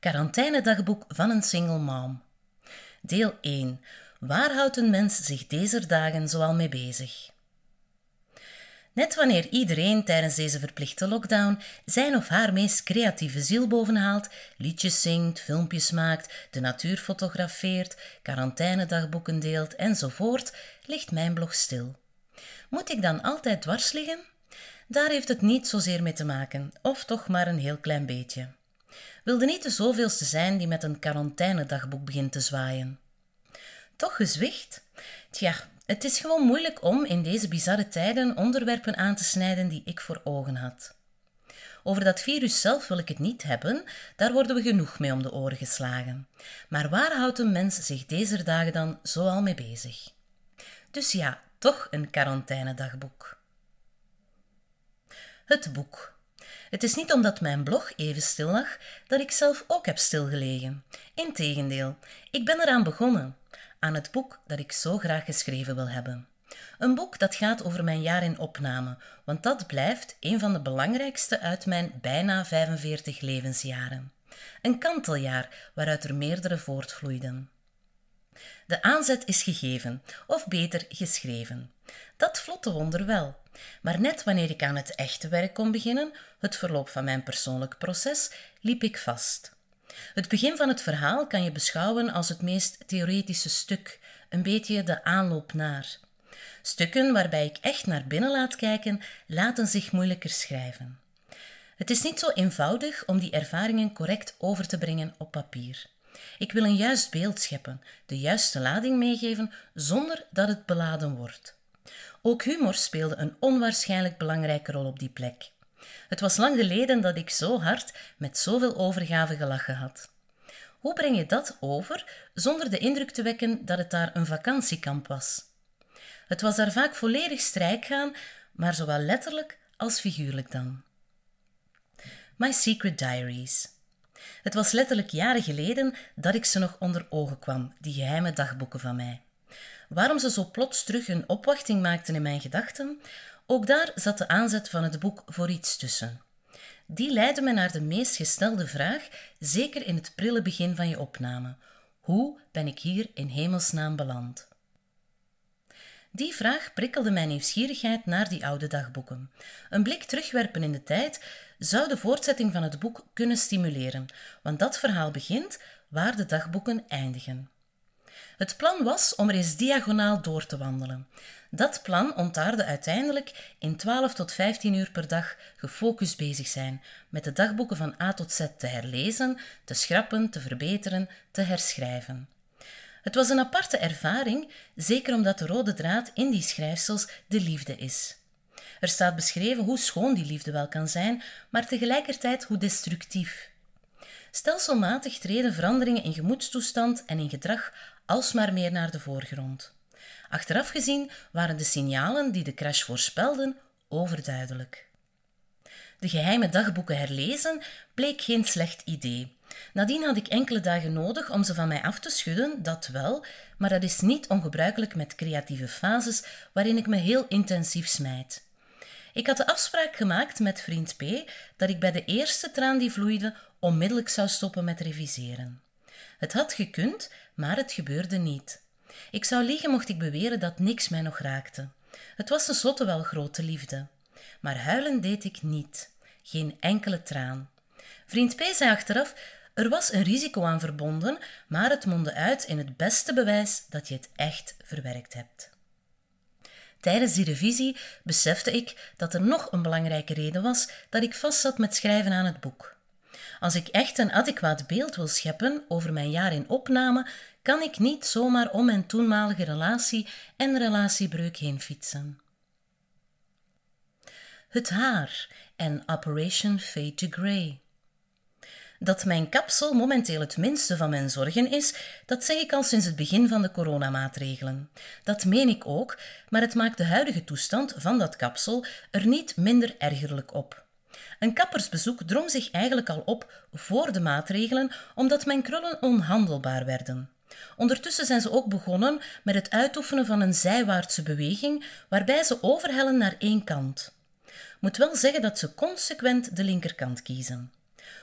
Quarantainedagboek van een single mom. Deel 1. Waar houdt een mens zich deze dagen zoal mee bezig? Net wanneer iedereen tijdens deze verplichte lockdown zijn of haar meest creatieve ziel bovenhaalt, liedjes zingt, filmpjes maakt, de natuur fotografeert, quarantainedagboeken deelt enzovoort, ligt mijn blog stil. Moet ik dan altijd dwars liggen? Daar heeft het niet zozeer mee te maken, of toch maar een heel klein beetje. Wilde niet de zoveelste zijn die met een quarantainedagboek begint te zwaaien. Toch gezwicht? Tja, het is gewoon moeilijk om in deze bizarre tijden onderwerpen aan te snijden die ik voor ogen had. Over dat virus zelf wil ik het niet hebben, daar worden we genoeg mee om de oren geslagen. Maar waar houdt een mens zich deze dagen dan zoal mee bezig? Dus ja, toch een quarantainedagboek. Het boek. Het is niet omdat mijn blog even stil lag dat ik zelf ook heb stilgelegen. Integendeel, ik ben eraan begonnen. Aan het boek dat ik zo graag geschreven wil hebben. Een boek dat gaat over mijn jaar in opname, want dat blijft een van de belangrijkste uit mijn bijna 45 levensjaren. Een kanteljaar waaruit er meerdere voortvloeiden. De aanzet is gegeven, of beter geschreven. Dat vlotte wonder wel. Maar net wanneer ik aan het echte werk kon beginnen, het verloop van mijn persoonlijk proces, liep ik vast. Het begin van het verhaal kan je beschouwen als het meest theoretische stuk, een beetje de aanloop naar. Stukken waarbij ik echt naar binnen laat kijken, laten zich moeilijker schrijven. Het is niet zo eenvoudig om die ervaringen correct over te brengen op papier. Ik wil een juist beeld scheppen, de juiste lading meegeven zonder dat het beladen wordt. Ook humor speelde een onwaarschijnlijk belangrijke rol op die plek. Het was lang geleden dat ik zo hard met zoveel overgave gelachen had. Hoe breng je dat over zonder de indruk te wekken dat het daar een vakantiekamp was? Het was daar vaak volledig strijk gaan, maar zowel letterlijk als figuurlijk dan. My Secret Diaries. Het was letterlijk jaren geleden dat ik ze nog onder ogen kwam, die geheime dagboeken van mij. Waarom ze zo plots terug een opwachting maakten in mijn gedachten, ook daar zat de aanzet van het boek voor iets tussen. Die leidde me naar de meest gestelde vraag, zeker in het prille begin van je opname. Hoe ben ik hier in hemelsnaam beland? Die vraag prikkelde mijn nieuwsgierigheid naar die oude dagboeken. Een blik terugwerpen in de tijd zou de voortzetting van het boek kunnen stimuleren, want dat verhaal begint waar de dagboeken eindigen. Het plan was om eens diagonaal door te wandelen. Dat plan ontaarde uiteindelijk in 12 tot 15 uur per dag gefocust bezig zijn, met de dagboeken van A tot Z te herlezen, te schrappen, te verbeteren, te herschrijven. Het was een aparte ervaring, zeker omdat de rode draad in die schrijfsels de liefde is. Er staat beschreven hoe schoon die liefde wel kan zijn, maar tegelijkertijd hoe destructief. Stelselmatig treden veranderingen in gemoedstoestand en in gedrag alsmaar meer naar de voorgrond. Achteraf gezien waren de signalen die de crash voorspelden overduidelijk. De geheime dagboeken herlezen bleek geen slecht idee. Nadien had ik enkele dagen nodig om ze van mij af te schudden, dat wel, maar dat is niet ongebruikelijk met creatieve fases waarin ik me heel intensief smijt. Ik had de afspraak gemaakt met vriend P dat ik bij de eerste traan die vloeide onmiddellijk zou stoppen met reviseren. Het had gekund, maar het gebeurde niet. Ik zou liegen mocht ik beweren dat niks mij nog raakte. Het was tenslotte wel grote liefde. Maar huilen deed ik niet. Geen enkele traan. Vriend P zei achteraf: er was een risico aan verbonden, maar het mondde uit in het beste bewijs dat je het echt verwerkt hebt. Tijdens die revisie besefte ik dat er nog een belangrijke reden was dat ik vastzat met schrijven aan het boek. Als ik echt een adequaat beeld wil scheppen over mijn jaar in opname, kan ik niet zomaar om mijn toenmalige relatie en relatiebreuk heen fietsen. Het haar en Operation Fade to Grey. Dat mijn kapsel momenteel het minste van mijn zorgen is, dat zeg ik al sinds het begin van de coronamaatregelen. Dat meen ik ook, maar het maakt de huidige toestand van dat kapsel er niet minder ergerlijk op. Een kappersbezoek drong zich eigenlijk al op voor de maatregelen, omdat mijn krullen onhandelbaar werden. Ondertussen zijn ze ook begonnen met het uitoefenen van een zijwaartse beweging, waarbij ze overhellen naar één kant. Moet wel zeggen dat ze consequent de linkerkant kiezen.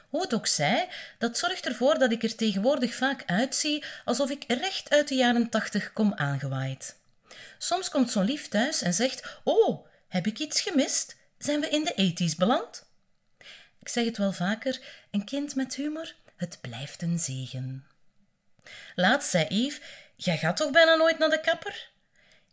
Hoe het ook zij, dat zorgt ervoor dat ik er tegenwoordig vaak uitzie alsof ik recht uit de jaren tachtig kom aangewaaid. Soms komt zo'n lief thuis en zegt: Oh, heb ik iets gemist? Zijn we in de ethisch beland? Ik zeg het wel vaker: een kind met humor, het blijft een zegen. Laatst zei Yves: Jij gaat toch bijna nooit naar de kapper?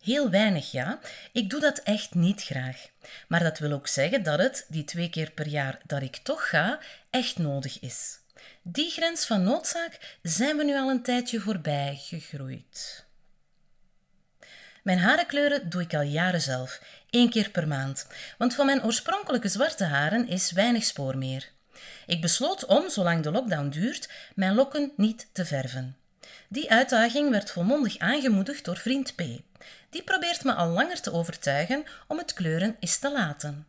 Heel weinig, ja. Ik doe dat echt niet graag. Maar dat wil ook zeggen dat het, die twee keer per jaar dat ik toch ga, echt nodig is. Die grens van noodzaak zijn we nu al een tijdje voorbij gegroeid. Mijn harenkleuren doe ik al jaren zelf, één keer per maand, want van mijn oorspronkelijke zwarte haren is weinig spoor meer. Ik besloot om, zolang de lockdown duurt, mijn lokken niet te verven. Die uitdaging werd volmondig aangemoedigd door vriend P. Die probeert me al langer te overtuigen om het kleuren eens te laten.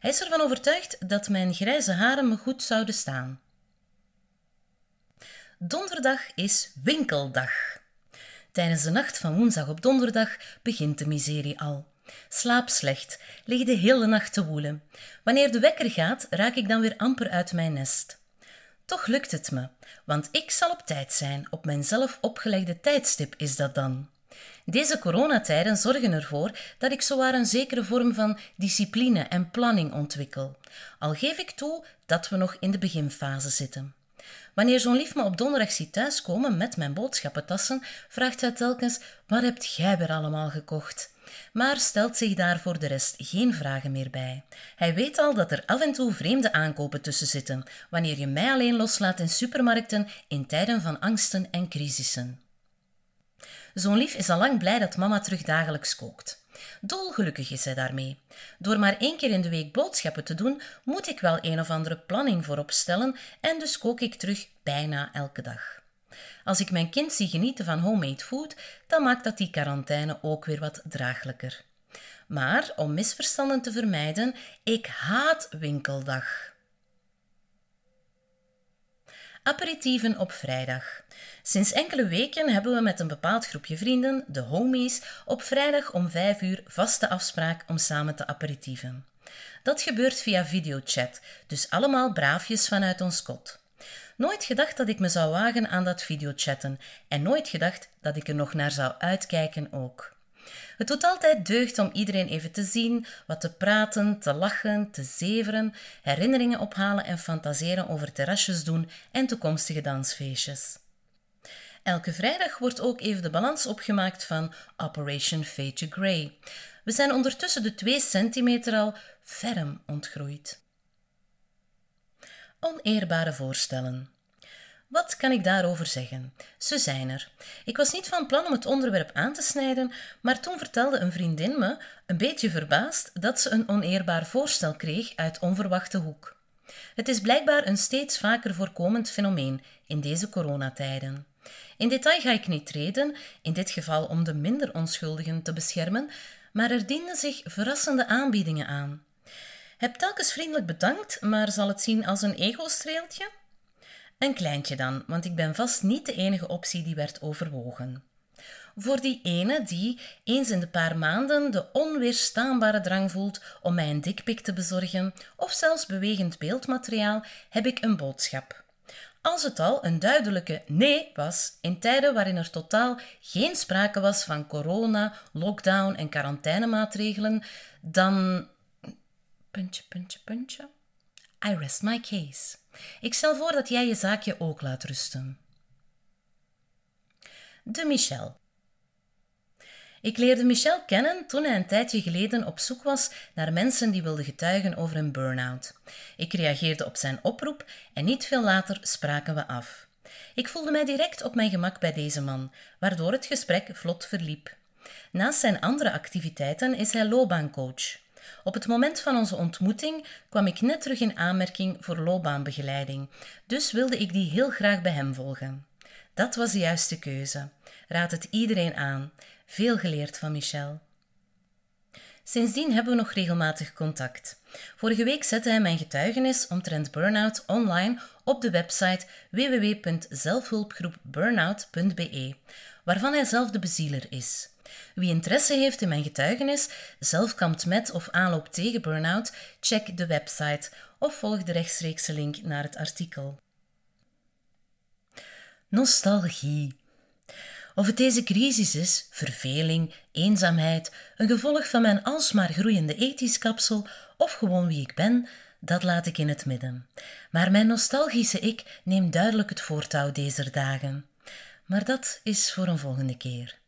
Hij is ervan overtuigd dat mijn grijze haren me goed zouden staan. Donderdag is winkeldag. Tijdens de nacht van woensdag op donderdag begint de miserie al. Slaap slecht, lig de hele nacht te woelen. Wanneer de wekker gaat, raak ik dan weer amper uit mijn nest. Toch lukt het me, want ik zal op tijd zijn. Op mijn zelf opgelegde tijdstip is dat dan. Deze coronatijden zorgen ervoor dat ik zowaar een zekere vorm van discipline en planning ontwikkel. Al geef ik toe dat we nog in de beginfase zitten. Wanneer zo'n lief me op donderdag ziet thuiskomen met mijn boodschappentassen, vraagt hij telkens: Wat hebt jij weer allemaal gekocht? Maar stelt zich daar voor de rest geen vragen meer bij. Hij weet al dat er af en toe vreemde aankopen tussen zitten, wanneer je mij alleen loslaat in supermarkten in tijden van angsten en crisissen. Zo'n lief is al lang blij dat mama terug dagelijks kookt. Dolgelukkig is hij daarmee. Door maar één keer in de week boodschappen te doen, moet ik wel een of andere planning voorop stellen en dus kook ik terug bijna elke dag. Als ik mijn kind zie genieten van homemade food, dan maakt dat die quarantaine ook weer wat draaglijker. Maar om misverstanden te vermijden, ik haat winkeldag. Aperitieven op vrijdag. Sinds enkele weken hebben we met een bepaald groepje vrienden, de homies, op vrijdag om 5 uur vaste afspraak om samen te aperitieven. Dat gebeurt via videochat, dus allemaal braafjes vanuit ons kot. Nooit gedacht dat ik me zou wagen aan dat videochatten en nooit gedacht dat ik er nog naar zou uitkijken ook. Het doet altijd deugd om iedereen even te zien, wat te praten, te lachen, te zeveren, herinneringen ophalen en fantaseren over terrasjes doen en toekomstige dansfeestjes. Elke vrijdag wordt ook even de balans opgemaakt van Operation Fade to Grey. We zijn ondertussen de 2 centimeter al ferm ontgroeid. Oneerbare voorstellen. Wat kan ik daarover zeggen? Ze zijn er. Ik was niet van plan om het onderwerp aan te snijden, maar toen vertelde een vriendin me, een beetje verbaasd, dat ze een oneerbaar voorstel kreeg uit onverwachte hoek. Het is blijkbaar een steeds vaker voorkomend fenomeen in deze coronatijden. In detail ga ik niet treden, in dit geval om de minder onschuldigen te beschermen, maar er dienden zich verrassende aanbiedingen aan. Heb telkens vriendelijk bedankt, maar zal het zien als een ego-streeltje? Een kleintje dan, want ik ben vast niet de enige optie die werd overwogen. Voor die ene die eens in de paar maanden de onweerstaanbare drang voelt om mij een dikpik te bezorgen of zelfs bewegend beeldmateriaal, heb ik een boodschap. Als het al een duidelijke nee was in tijden waarin er totaal geen sprake was van corona, lockdown en quarantainemaatregelen, dan. Puntje, puntje, puntje. I rest my case. Ik stel voor dat jij je zaakje ook laat rusten. De Michel. Ik leerde Michel kennen toen hij een tijdje geleden op zoek was naar mensen die wilden getuigen over een burn-out. Ik reageerde op zijn oproep en niet veel later spraken we af. Ik voelde mij direct op mijn gemak bij deze man, waardoor het gesprek vlot verliep. Naast zijn andere activiteiten is hij loopbaancoach. Op het moment van onze ontmoeting kwam ik net terug in aanmerking voor loopbaanbegeleiding, dus wilde ik die heel graag bij hem volgen. Dat was de juiste keuze. Raad het iedereen aan. Veel geleerd van Michel. Sindsdien hebben we nog regelmatig contact. Vorige week zette hij mijn getuigenis omtrent burn-out online op de website www.zelfhulpgroepburnout.be, waarvan hij zelf de bezieler is. Wie interesse heeft in mijn getuigenis, zelf kampt met of aanloopt tegen burn-out, check de website of volg de rechtstreekse link naar het artikel. Nostalgie. Of het deze crisis is, verveling, eenzaamheid, een gevolg van mijn alsmaar groeiende ethisch kapsel of gewoon wie ik ben, dat laat ik in het midden. Maar mijn nostalgische ik neemt duidelijk het voortouw deze dagen. Maar dat is voor een volgende keer.